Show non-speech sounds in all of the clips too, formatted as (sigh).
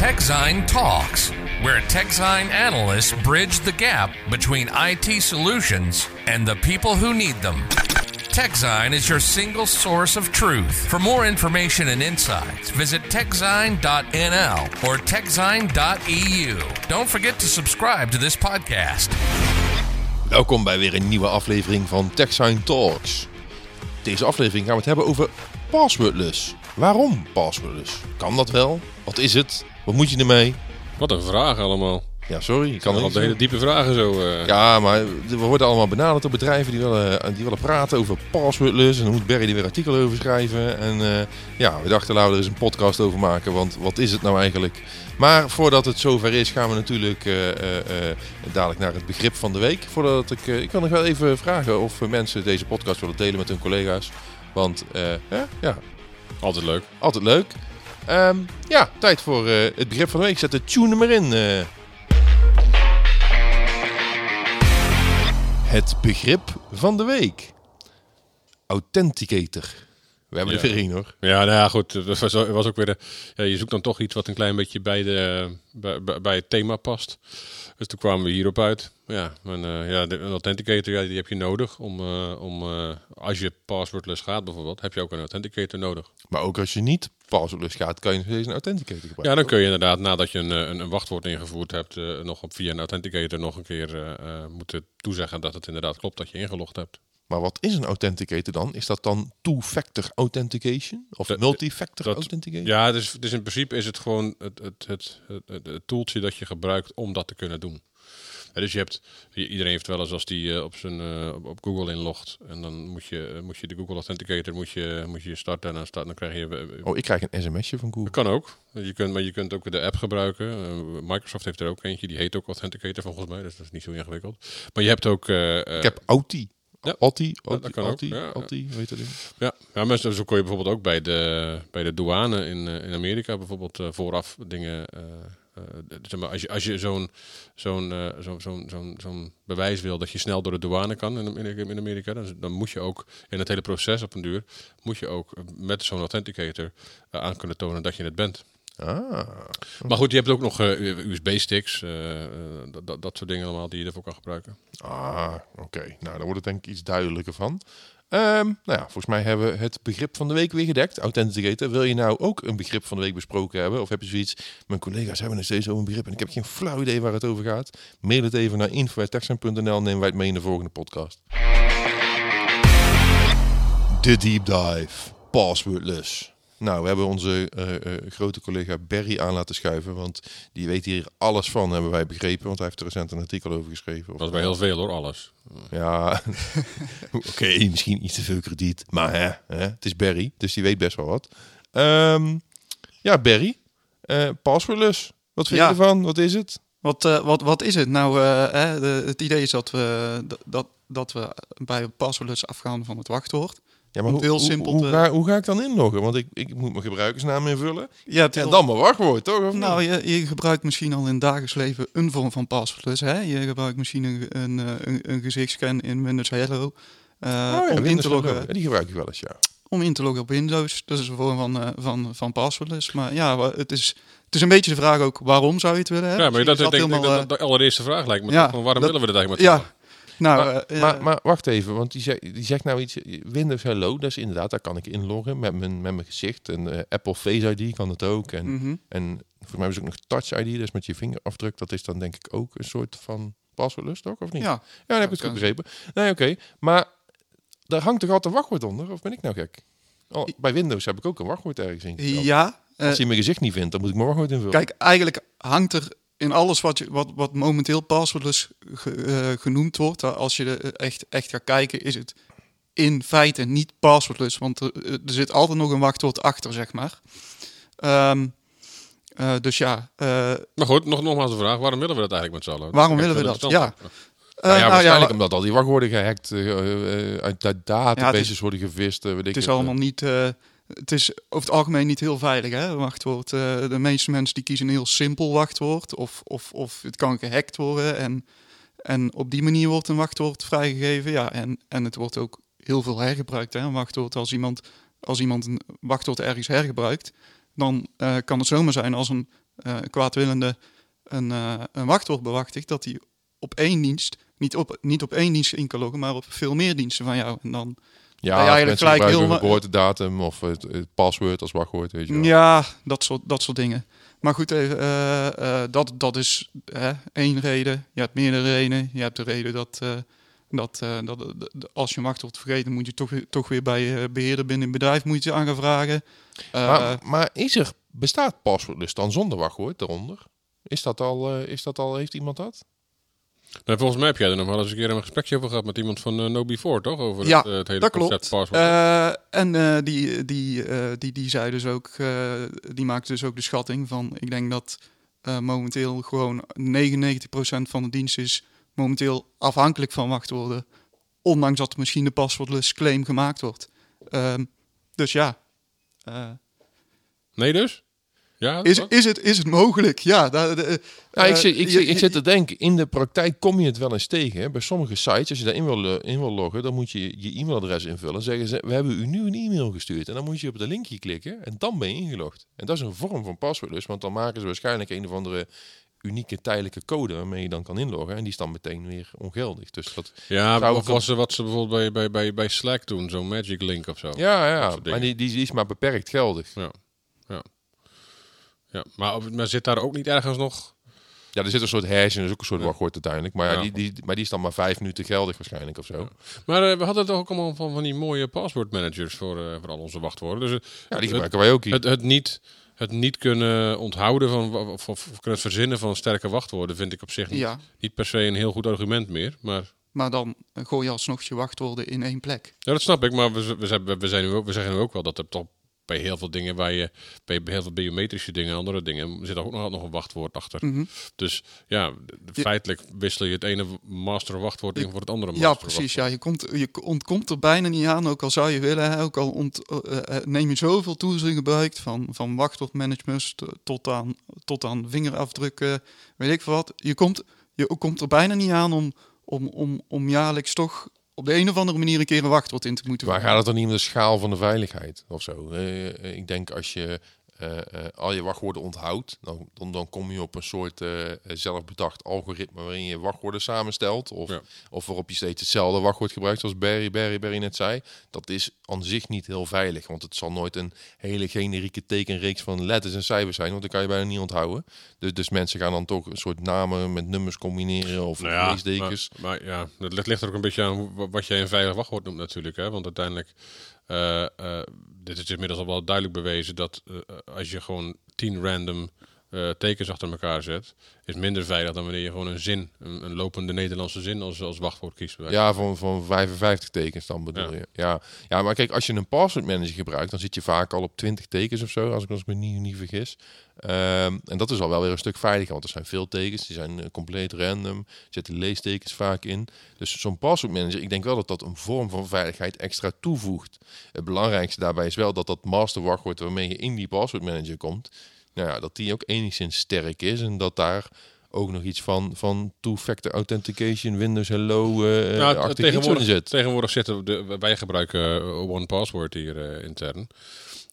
TechZine Talks, where TechZine analysts bridge the gap between IT solutions and the people who need them. TechZine is your single source of truth. For more information and insights, visit techzine.nl or techzine.eu. Don't forget to subscribe to this podcast. Welkom bij weer een nieuwe aflevering van TechSign Talks. Deze aflevering gaan we het hebben over passwordless. Waarom passwordless? Kan dat wel? Wat is het? Wat moet je ermee? Wat een vraag allemaal. Ja, sorry. Ik kan Al hele diepe vragen zo. eh. Ja, maar we worden allemaal benaderd door bedrijven die willen, die willen praten over passwordless. En dan moet Barry er weer artikel over schrijven. En eh, ja, we dachten laten we er eens een podcast over maken. Want wat is het nou eigenlijk? Maar voordat het zover is, gaan we natuurlijk eh, eh, eh, dadelijk naar het begrip van de week. Voordat ik, eh, ik wil nog wel even vragen of mensen deze podcast willen delen met hun collega's. Want eh, hè? ja, Altijd leuk. altijd leuk. Ehm, ja, tijd voor eh, het begrip van de week. Zet de tune er maar in. eh. Het begrip van de week. Authenticator. We hebben er Ja. weer één hoor. Ja, nou ja, goed. Dat was, was ook weer de, ja, je zoekt dan toch iets wat een klein beetje bij, de, bij, bij- het thema past. Dus toen kwamen we hierop uit. Ja, en, eh, ja de, een authenticator ja, die heb je nodig om, eh, om eh, als je passwordless gaat bijvoorbeeld, heb je ook een authenticator nodig. Maar ook als je niet passwordless gaat, kan je nog steeds een authenticator gebruiken. Ja, dan kun je inderdaad nadat je een, een, een wachtwoord ingevoerd hebt, nog op, via een authenticator nog een keer moeten toezeggen dat het inderdaad klopt dat je ingelogd hebt. Maar wat is een authenticator dan? Is dat dan two-factor authentication? Of multi-factor authentication? Ja, dus, dus in principe is het gewoon het, het, het, het, het, toeltje dat je gebruikt om dat te kunnen doen. Ja, dus je hebt, iedereen heeft wel eens als die eh, op, zijn, eh, op, Google inlogt en dan moet je, eh, moet je de Google Authenticator moet je, moet je starten en dan, start, dan krijg je... Oh, ik krijg een sms'je van Google. dat kan ook. Je kunt, maar je kunt ook de app gebruiken. Microsoft heeft er ook eentje, die heet ook Authenticator volgens mij, dus dat is niet zo ingewikkeld. Maar je hebt ook... Ik heb Auti. Ja. Ja, ja. Auti, weet je dat? Ja, ja maar zo kon je bijvoorbeeld ook bij de, bij de douane in, eh, in Amerika bijvoorbeeld eh, vooraf dingen. eh, zeg maar, als je, als je zo'n zo'n zo'n zo'n zo'n zo'n bewijs wil dat je snel door de douane kan in, in, in Amerika, dan, dan moet je ook in het hele proces op een duur, moet je ook met zo'n authenticator aan kunnen tonen dat je het bent. Ah, Maar goed, je hebt ook nog eh, USB-sticks, dat, dat, dat soort dingen allemaal die je ervoor kan gebruiken. ah oké. Nou, dan wordt het denk ik iets duidelijker van. Ehm, nou ja, volgens mij hebben we het begrip van de week weer gedekt. Authenticator. Wil je nou ook een begrip van de week besproken hebben? Of heb je zoiets, mijn collega's hebben nog steeds over een begrip en ik heb geen flauw idee waar het over gaat? Mail het even naar info.texan.nl nemen wij het mee in de volgende podcast. De deep dive. Passwordless. Nou, we hebben onze eh, eh, grote collega Barry aan laten schuiven, want die weet hier alles van, hebben wij begrepen. Want hij heeft er recent een artikel over geschreven. Dat is bij heel veel hoor, alles. Ja, (laughs) oké, misschien iets te veel krediet. Maar hè, hè, het is Barry, dus die weet best wel wat. Ehm, ja, Barry, eh passwordless. Wat vind Ja. je ervan? Wat is het? Wat, eh, wat, wat is het? Nou, eh, de, het idee is dat we, dat- dat, dat we bij passwordless afgaan van het wachtwoord. Ja, heel simpel hoe, te- ga, hoe ga ik dan inloggen? Want ik, ik moet mijn gebruikersnaam invullen. Ja, En al- dan mijn wachtwoord, toch? Of Nou, je, je gebruikt misschien al in het dagelijks leven een vorm van passwordless. Hè? Je gebruikt misschien een, een, eh, een, een gezichtscan in Windows Hello. eh, Oh ja, om, in te loggen, die gebruik ik wel eens, ja. om in te loggen op Windows. Dat is een vorm van, eh, van, van passwordless. Maar ja, het is, het is een beetje de vraag ook waarom zou je het willen hebben. Ja, maar dat, Misschien ik is denk, helemaal, dat de allereerste vraag lijkt me. ja, toch van waarom dat- willen we dat eigenlijk Ja, nou, maar, eh, maar, eh, maar wacht even, want die zegt, die zegt nou iets. Windows Hello, dat is inderdaad, daar kan ik inloggen met mijn, met mijn gezicht. En eh, Apple Face ID kan het ook. En, mhm. en voor mij is ook nog Touch ID, dus met je vingerafdruk. Dat is dan denk ik ook een soort van passwordless, toch? Of niet? ja, Ja, dan heb ik het goed begrepen. Nee, oké. Maar daar hangt toch altijd een wachtwoord onder? Of ben ik nou gek? Oh, bij Windows heb ik ook een wachtwoord ergens in. ja Als hij mijn gezicht niet vindt, dan moet ik mijn wachtwoord invullen. Kijk, eigenlijk hangt er in alles wat, je, wat, wat momenteel passwordless ge- eh, genoemd wordt, eh, als je er echt, echt gaat kijken, is het in feite niet passwordless. Want er, er zit altijd nog een wachtwoord achter, zeg maar. Ehm, eh, dus ja, eh, Maar goed, nog, nogmaals de vraag. Waarom willen we dat eigenlijk met z'n allen? Waarom willen we dat is Ja. eh, nou ja, nou waarschijnlijk ja, omdat al die wachtwoorden gehackt, eh, eh, uit de databases is- worden gevist. eh, weet ik het is het, eh. allemaal niet. Het is over het algemeen niet heel veilig, hè? Wachtwoord. Eh, de meeste mensen die kiezen een heel simpel wachtwoord, of, of, of het kan gehackt worden. En, en op die manier wordt een wachtwoord vrijgegeven. Ja, en, en het wordt ook heel veel hergebruikt. Hè? Een wachtwoord, als iemand, als iemand een wachtwoord ergens hergebruikt, dan eh, kan het zomaar zijn als een, eh, kwaadwillende een, een wachtwoord bewachtigt, dat hij op één dienst, niet op, niet op één dienst in kan loggen, maar op veel meer diensten van jou. En dan, Ja, Ja, als eigenlijk mensen gelijk heel hun geboortedatum of het, het paswoord als wachtwoord, weet je wel. ja, dat soort, dat soort dingen. Maar goed, even, eh, eh, dat, dat is hè, één reden. Je hebt meerdere redenen. Je hebt de reden dat, eh, dat, dat, als je een wachtwoord vergeet, dan moet je toch, weer- toch weer bij beheerder binnen een bedrijf moet je aan gaan vragen. Maar, maar is er, bestaat paswoordless dan zonder wachtwoord eronder? Is dat al, is dat al, heeft iemand dat? Nou, volgens mij heb jij er nog wel eens een keer een gesprekje over gehad met iemand van uh, No4, toch? Over Ja, het, eh, het hele dat concept klopt. Eh, en die, die, die, die zei dus ook, die maakte dus ook de schatting van, ik denk dat momenteel gewoon 99% van de dienst is momenteel afhankelijk van wachtwoorden. Ondanks dat er misschien de paswoordless claim gemaakt wordt. Ehm, dus ja, nee dus? Ja? is, is, het, is het mogelijk? Ja, da- de- Ja, ik, eh, zit, ik, je- zit, ik je- zit te denken, in de praktijk kom je het wel eens tegen. Hè? Bij sommige sites, als je daarin wil, eh, in wil loggen, dan moet je je e-mailadres invullen. Zeggen ze, we hebben u nu een e-mail gestuurd. En dan moet je op de linkje klikken en dan ben je ingelogd. En dat is een vorm van paswoordless, want dan maken ze waarschijnlijk een of andere unieke tijdelijke code waarmee je dan kan inloggen. En die is dan meteen weer ongeldig. Dus dat, Ja, Zou of was er wat ze bijvoorbeeld bij, bij, bij, bij Slack doen, zo'n magic link of zo. ja, ja maar die, die is maar beperkt geldig. Ja, maar, op- maar zit daar ook niet ergens nog... Ja, er zit een soort hash en er is ook een soort Ja. wachtwoord uiteindelijk. Maar, ja, Ja. Die, die, maar die is dan maar vijf minuten geldig waarschijnlijk of zo. Maar eh, we hadden toch ook allemaal van, van die mooie password managers voor, eh, voor al onze wachtwoorden. Dus het, Ja, die het, gebruiken wij ook hier. het, het niet... Het niet kunnen onthouden van, of, of, of kunnen verzinnen van sterke wachtwoorden vind ik op zich niet, ja, niet per se een heel goed argument meer. Maar maar dan gooi je alsnog je wachtwoorden in één plek. Ja, dat snap ik, maar we, we, zijn- we, zijn nu ook, we zeggen nu ook wel dat er toch bij heel veel dingen waar je bij heel veel biometrische dingen en andere dingen zit er ook nog, nog een wachtwoord achter. Mhm. Dus ja, feitelijk wissel je het ene master wachtwoord in voor het andere master Ja, precies. Ja, je, komt, je ontkomt er bijna niet aan, ook al zou je willen. hè. Ook al ont, eh, eh, neem je zoveel tools in gebruik, van, van wachtwoordmanagement tot aan, tot aan vingerafdrukken, weet ik veel wat. Je komt, je komt er bijna niet aan om, om, om, om jaarlijks toch op de een of andere manier een keer een wachtwoord in te moeten Maar voeren. gaat het dan niet om de schaal van de veiligheid of zo? Eh, eh, ik denk als je al je wachtwoorden onthoudt, dan, dan, dan kom je op een soort eh, zelfbedacht algoritme waarin je wachtwoorden samenstelt. Of, Ja. of waarop je steeds hetzelfde wachtwoord gebruikt, zoals Barry, Barry, Barry net zei. Dat is aan zich niet heel veilig, want het zal nooit een hele generieke tekenreeks van letters en cijfers zijn, want dan kan je bijna niet onthouden. Dus, dus mensen gaan dan toch een soort namen met nummers combineren of Nou ja, leesdekens. maar, maar ja, het ligt, er ook een beetje aan wat jij een veilig wachtwoord noemt natuurlijk. Hè? Want uiteindelijk, eh, eh, dit is inmiddels al wel duidelijk bewezen dat eh, als je gewoon tien random eh, tekens achter elkaar zet, is minder veilig dan wanneer je gewoon een zin, een, een lopende Nederlandse zin als, als wachtwoord kiest. Ja, van, van 55 tekens dan bedoel Ja. je. Ja. ja, maar kijk, als je een password manager gebruikt, dan zit je vaak al op 20 tekens of zo, als ik, als ik me niet, niet vergis. Ehm, en dat is al wel weer een stuk veiliger, want er zijn veel tekens, die zijn eh, compleet random, zitten leestekens vaak in. Dus zo'n password manager, ik denk wel dat dat een vorm van veiligheid extra toevoegt. Het belangrijkste daarbij is wel dat dat master wachtwoord waarmee je in die password manager komt, nou ja, dat die ook enigszins sterk is en dat daar ook nog iets van, van two-factor authentication, Windows Hello, Nou, in tegenwoordig, zit. tegenwoordig zitten de, wij gebruiken eh, One Password hier intern.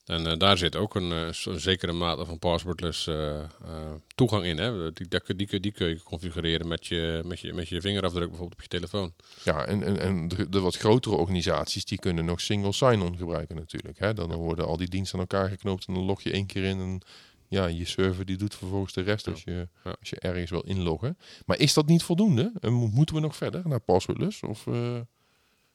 En daar zit ook een, zekere mate van passwordless toegang in. Hè? Die, die, die, kun- die kun je configureren met je, met, je, met je vingerafdruk bijvoorbeeld op je telefoon. Ja, en, en, en de, de wat grotere organisaties die kunnen nog single sign-on gebruiken natuurlijk. Hè? Dan worden al die diensten aan elkaar geknoopt en dan log je één keer in en ja, je server die doet vervolgens de rest als je, Ja. als je ergens wil inloggen. Maar is dat niet voldoende? En mo- moeten we nog verder naar passwordless? Of, eh,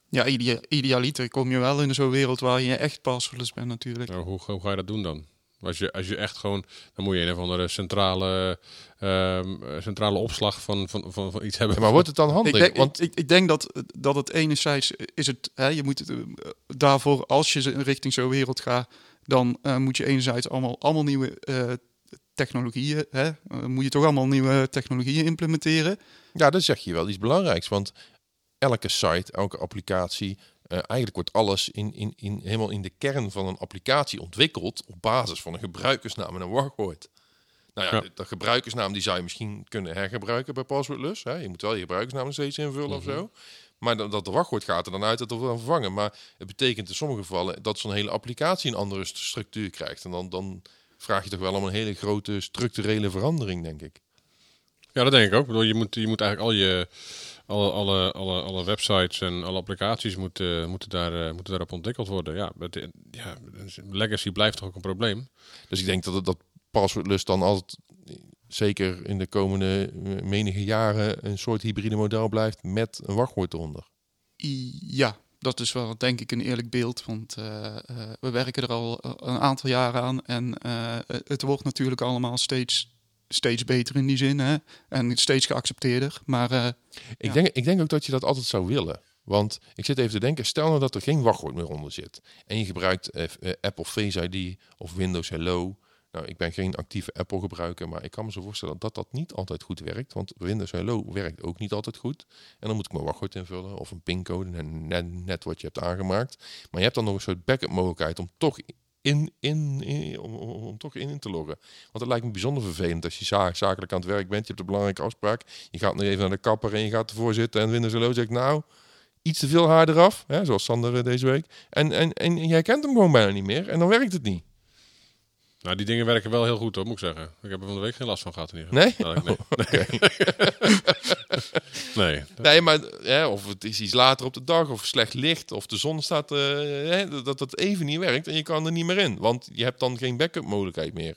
Ja, idea, idealiter kom je wel in zo'n wereld waar je echt passwordless bent natuurlijk. Nou, hoe, hoe ga je dat doen dan? Als je, als je echt gewoon, dan moet je een of andere centrale, ehm, eh, centrale opslag van, van, van, van iets hebben. ja, maar wordt het dan handig? Ik denk, Want ik, ik denk dat, dat het enerzijds is het, hè, je moet het, eh, daarvoor, als je richting zo'n wereld gaat, dan eh, moet je enerzijds allemaal, allemaal nieuwe eh, technologieën, hè, eh, moet je toch allemaal nieuwe technologieën implementeren. ja, dan zeg je wel iets belangrijks. Want elke site, elke applicatie, eh, eigenlijk wordt alles in, in, in, helemaal in de kern van een applicatie ontwikkeld op basis van een gebruikersnaam en een wachtwoord. Nou ja, Ja. de, de gebruikersnaam die zou je misschien kunnen hergebruiken bij passwordless. Hè? Je moet wel je gebruikersnaam steeds invullen of zo. Maar dat, dat de wachtwoord gaat er dan uit dat het wordt vervangen. Maar het betekent in sommige gevallen dat zo'n hele applicatie een andere st- structuur krijgt. En dan, dan vraag je toch wel om een hele grote structurele verandering, denk ik. Ja, dat denk ik ook. Ik bedoel, je, moet, je moet eigenlijk al je alle, alle, alle, alle websites en alle applicaties moeten, moeten, daar, eh, moeten daarop ontwikkeld worden. Ja, het, ja, legacy blijft toch ook een probleem. Dus ik denk dat het- dat passwordless dan altijd, zeker in de komende eh, menige jaren, een soort hybride model blijft met een wachtwoord eronder. Ja, dat is wel denk ik een eerlijk beeld. Want eh, eh, we werken er al een aantal jaren aan. En het wordt natuurlijk allemaal steeds, steeds beter in die zin. Hè? En steeds geaccepteerder. Maar Ik, Ja. denk, ik denk ook dat je dat altijd zou willen. Want ik zit even te denken, stel nou dat er geen wachtwoord meer onder zit. En je gebruikt Apple Face ID of Windows Hello. Nou, ik ben geen actieve Apple gebruiker, maar ik kan me zo voorstellen dat dat niet altijd goed werkt. Want Windows Hello werkt ook niet altijd goed. En dan moet ik mijn wachtwoord invullen of een pincode, net, net, wat je hebt aangemaakt. Maar je hebt dan nog een soort backup mogelijkheid om toch in, in, in- om, om, toch in te loggen. Want het lijkt me bijzonder vervelend als je za- zakelijk aan het werk bent. Je hebt een belangrijke afspraak. Je gaat nu even naar de kapper en je gaat ervoor zitten. En Windows Hello zegt nou, iets te veel haar eraf. Hè, zoals Sander eh, deze week. En, en, en jij kent hem gewoon bijna niet meer. En dan werkt het niet. Nou, die dingen werken wel heel goed hoor, moet ik zeggen. Ik heb er van de week geen last van gehad in ieder geval. Nee? Nee. (laughs) nee. (laughs) Nee, maar hè, of het is iets later op de dag, of slecht licht, of de zon staat, hè, dat dat even niet werkt en je kan er niet meer in. Want je hebt dan geen backup mogelijkheid meer.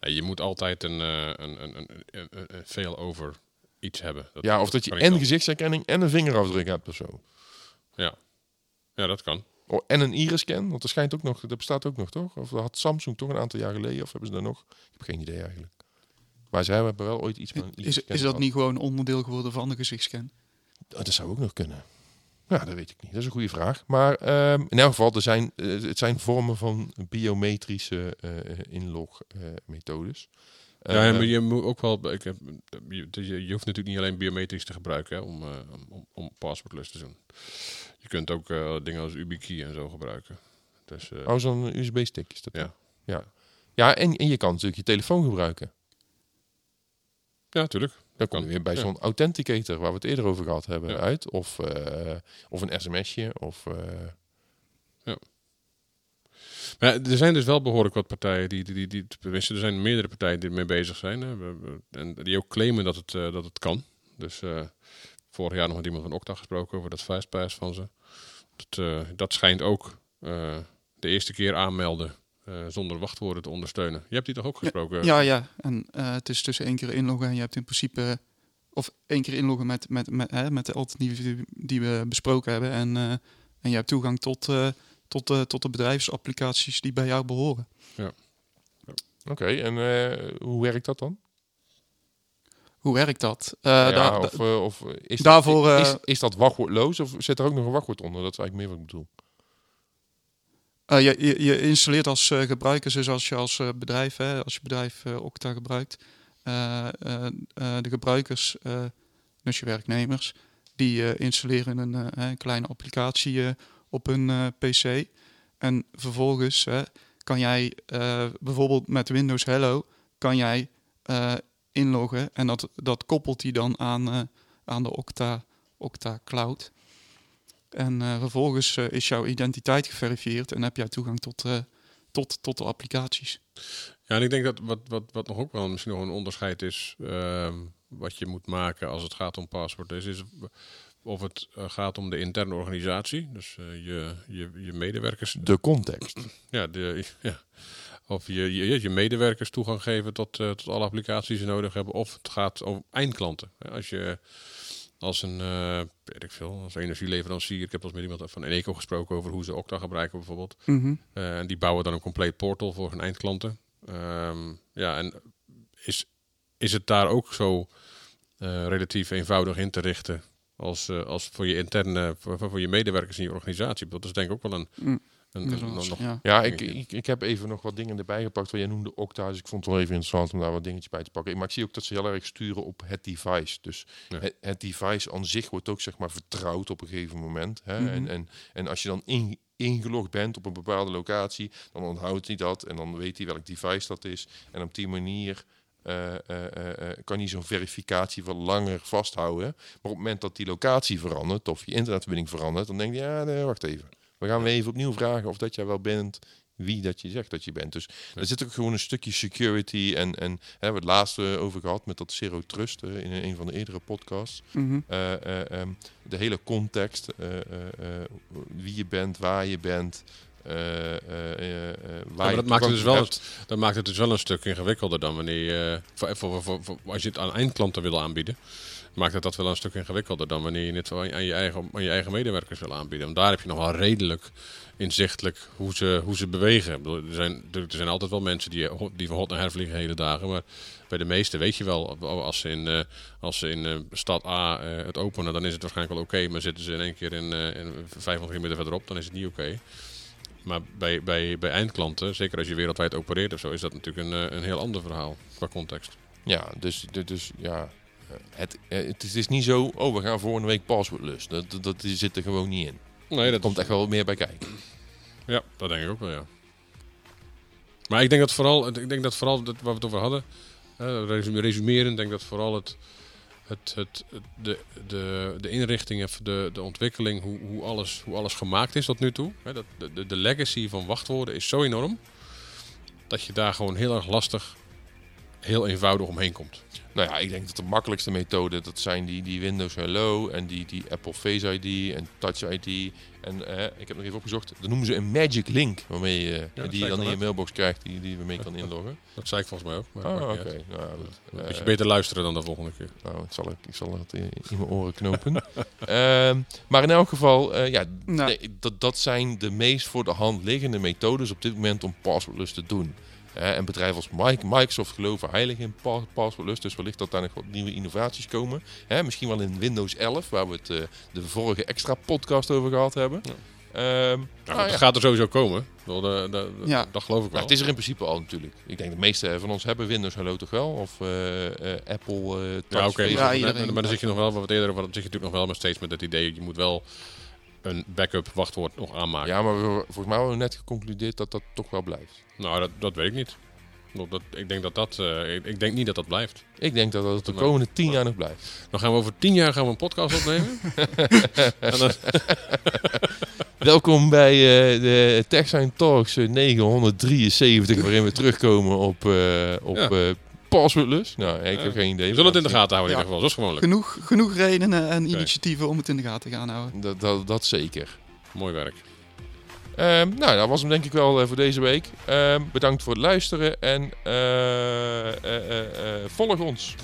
Nee, je moet altijd een, eh, een, een, een, een, een, veel over iets hebben. Dat- Ja, of dat je en gezichtsherkenning en een vingerafdruk hebt of zo. Ja. ja, dat kan. Oh, en een iris-scan, want er schijnt ook nog, dat bestaat ook nog, toch? Of dat had Samsung toch een aantal jaar geleden, of hebben ze dat nog? Ik heb geen idee eigenlijk. Maar zij hebben wel ooit iets van een is, is dat niet gewoon onderdeel geworden van de gezichtscan? Oh, dat zou ook nog kunnen. Ja, dat weet ik niet. Dat is een goede vraag. Maar ehm, in elk geval, er zijn, eh, het zijn vormen van biometrische eh inlogmethodes. Ja, maar je moet ook wel. Ik heb, je, je, je hoeft natuurlijk niet alleen biometrisch te gebruiken hè, om, eh, om, om paswoordless te doen. Je kunt ook eh, dingen als YubiKey en zo gebruiken. Dus eh, Oh, zo'n USB-stick is dat. Ja. Ja, ja en, en je kan natuurlijk je telefoon gebruiken. ja, natuurlijk. Dan kom je weer bij Ja. zo'n authenticator waar we het eerder over gehad hebben Ja. uit. Of, eh, of een sms'je. Of, eh, Maar er zijn dus wel behoorlijk wat partijen die, die, die, die tenminste, er zijn meerdere partijen die ermee bezig zijn. Hè, en die ook claimen dat het, eh, dat het kan. Dus eh, vorig jaar nog met iemand van Okta gesproken over dat fastpass van ze. Dat, eh, dat schijnt ook de eerste keer aanmelden zonder wachtwoorden te ondersteunen. Je hebt die toch ook gesproken? Ja, ja. En het is dus één keer inloggen en je hebt in principe... Of één keer inloggen met, met, met, hè, met de alternatieven die, we besproken hebben. En, en je hebt toegang tot, tot, eh, tot de bedrijfsapplicaties die bij jou behoren. Oké, en eh, hoe werkt dat dan? Hoe werkt dat? Eh, ja, of eh, of is, daarvoor, dat, is, is dat wachtwoordloos of zit er ook nog een wachtwoord onder? Dat is eigenlijk meer wat ik bedoel. Je, je, je installeert als gebruiker, dus als je als bedrijf, hè, als je bedrijf Okta gebruikt, de gebruikers, dus je werknemers, die installeren een kleine applicatie op hun eh, PC. En vervolgens eh, kan jij eh, bijvoorbeeld met Windows Hello, kan jij eh, inloggen en dat, dat koppelt hij dan aan, aan de Okta, Okta Cloud. En vervolgens is jouw identiteit geverifieerd en heb jij toegang tot, tot, tot de applicaties. Ja, en ik denk dat wat, wat, wat nog ook wel misschien nog een onderscheid is, ehm, wat je moet maken als het gaat om paswoord, is, is of het eh, gaat om de interne organisatie, dus eh, je, je, je medewerkers, De context. (clears throat) ja, de, ja, of je, je, je medewerkers toegang geven tot, eh, tot alle applicaties die ze nodig hebben, of het gaat om eindklanten. Als je als een, eh weet ik veel, als energieleverancier, ik heb eens met iemand van Eneco gesproken over hoe ze Okta gebruiken bijvoorbeeld. Eh, en die bouwen dan een compleet portal voor hun eindklanten. Ehm, ja, en is, is het daar ook zo relatief eenvoudig in te richten als, eh, als voor je interne, voor, voor je medewerkers in je organisatie? Dat is denk ik ook wel een... Mm. een, Dat een- was- nog- ja. Ja, ik, ik, ik heb even nog wat dingen erbij gepakt. Wat jij noemde Okta, dus ik vond het wel even interessant om daar wat dingetjes bij te pakken. Maar ik zie ook dat ze heel erg sturen op het device. Dus Ja. het, het device aan zich wordt ook zeg maar vertrouwd op een gegeven moment. Hè? Mhm. en, en, en als je dan in, ingelogd bent op een bepaalde locatie, dan onthoudt hij dat en dan weet hij welk device dat is. En op die manier eh, eh, eh, eh, kan hij zo'n verificatie wat langer vasthouden. Maar op het moment dat die locatie verandert of je internetverbinding verandert, dan denk je, ja, nee, wacht even. We gaan we even opnieuw vragen of dat jij wel bent wie dat je zegt dat je bent. Dus er zit ook gewoon een stukje security. En, en hè, we hebben het laatste over gehad met dat Zero Trust eh, in een van de eerdere podcasts. Mhm. Eh, eh, ehm, de hele context, eh, eh, eh, wie je bent, waar je bent. Eh, eh, eh, maar dat maakt, het dus wel, dat maakt het dus wel een stuk ingewikkelder dan wanneer je, voor, voor, voor, voor- als je het aan eindklanten wil aanbieden. Maakt het dat wel een stuk ingewikkelder dan wanneer je het aan je eigen, aan je eigen medewerkers wil aanbieden. Want daar heb je nog wel redelijk inzichtelijk hoe ze, hoe ze bewegen. Bedoel, Er zijn, er zijn altijd wel mensen die, die van hot naar her vliegen hele dagen. Maar bij de meeste weet je wel, als ze in, als ze in stad A het openen, dan is het waarschijnlijk wel oké. maar zitten ze in één keer in, in 500 kilometer verderop, dan is het niet oké. Maar bij, bij, bij eindklanten, zeker als je wereldwijd opereert of zo, is dat natuurlijk een, eh, een heel ander verhaal qua context. Ja, dus, dus, dus ja, eh, het, eh, het is, niet zo, oh we gaan volgende week passwordless. Dat, dat, dat zit er gewoon niet in. Nee, dat komt echt wel meer bij kijken. Ja, dat denk ik ook wel, ja. Maar ik denk dat vooral, ik denk dat vooral dat, waar we het over hadden, resume- resumeren, denk dat vooral het, het, het, de, de, de inrichting, of de, de ontwikkeling, hoe, hoe, alles, hoe alles gemaakt is tot nu toe. Hè, dat, de, de legacy van wachtwoorden is zo enorm, dat je daar gewoon heel erg lastig, heel eenvoudig omheen komt. Nou ja, ik denk dat de makkelijkste methode, dat zijn die, die Windows Hello en die, die Apple Face ID en Touch ID. En eh, ik heb nog even opgezocht, dan noemen ze een Magic Link, waarmee je, dat die je ik dan in je mailbox krijgt, die, die je mee kan inloggen. (laughs) Dat zei ik volgens mij ook. Maar Ah, oké. Nou, ja. Een Eh, beetje beter luisteren dan de volgende keer. nou, het zal ik, ik zal het in, mijn oren knopen. (laughs) Ehm, maar in elk geval, eh, ja, Nou. nee, dat, dat zijn de meest voor de hand liggende methodes op dit moment om passwordless te doen. En bedrijven als Mi- Microsoft geloven heilig in pa- passwordless, dus wellicht dat daar nog wat nieuwe innovaties komen. Hè, misschien wel in Windows 11, waar we het eh, de vorige extra podcast over gehad hebben. Ja. Ehm, Nou, nou dat ja. gaat er sowieso komen. Ja. Dat geloof ik wel. Nou, het is er in principe al natuurlijk. Ik denk de meeste van ons hebben Windows Hello toch wel? Of eh, eh, Apple eh Touch Ja, oké. Face. Ja, maar, maar dan zit je nog wel wat eerder, wat zit je natuurlijk nog wel maar steeds met het idee, je moet wel een backup wachtwoord nog aanmaken. Ja, maar we, volgens mij hebben we net geconcludeerd dat dat toch wel blijft. Nou, dat, dat weet ik niet. Dat, ik, denk dat dat, eh, ik, ik denk niet dat dat blijft. Ik denk dat dat de komende tien jaar nog blijft. Dan gaan we over tien jaar gaan we een podcast opnemen. (laughs) dan, (laughs) Welkom bij eh, de TechSign Talks eh, 973, waarin we terugkomen op, eh op Ja. Passwordless. Nou, ik heb geen idee. we zullen het in de gaten houden in ieder geval. Dat is gewoon leuk. Genoeg, genoeg redenen en initiatieven om het in de gaten te gaan houden. Dat, dat, dat zeker. Mooi werk. Ehm, nou, dat was hem denk ik wel eh, voor deze week. Ehm, bedankt voor het luisteren en eh, eh, volg ons.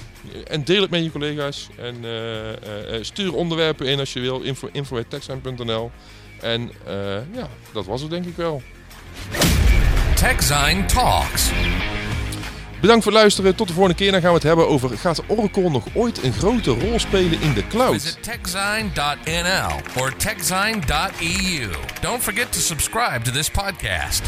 En deel het met je collega's. En eh, eh, eh, stuur onderwerpen in als je wil. Info, info@techsign.nl. En eh, ja, dat was het denk ik wel. TechZine Talks. Bedankt voor het luisteren. Tot de volgende keer. Dan gaan we het hebben over... Gaat Oracle nog ooit een grote rol spelen in de cloud? Visit techzine.nl or techzine.eu. Don't forget to subscribe to this podcast.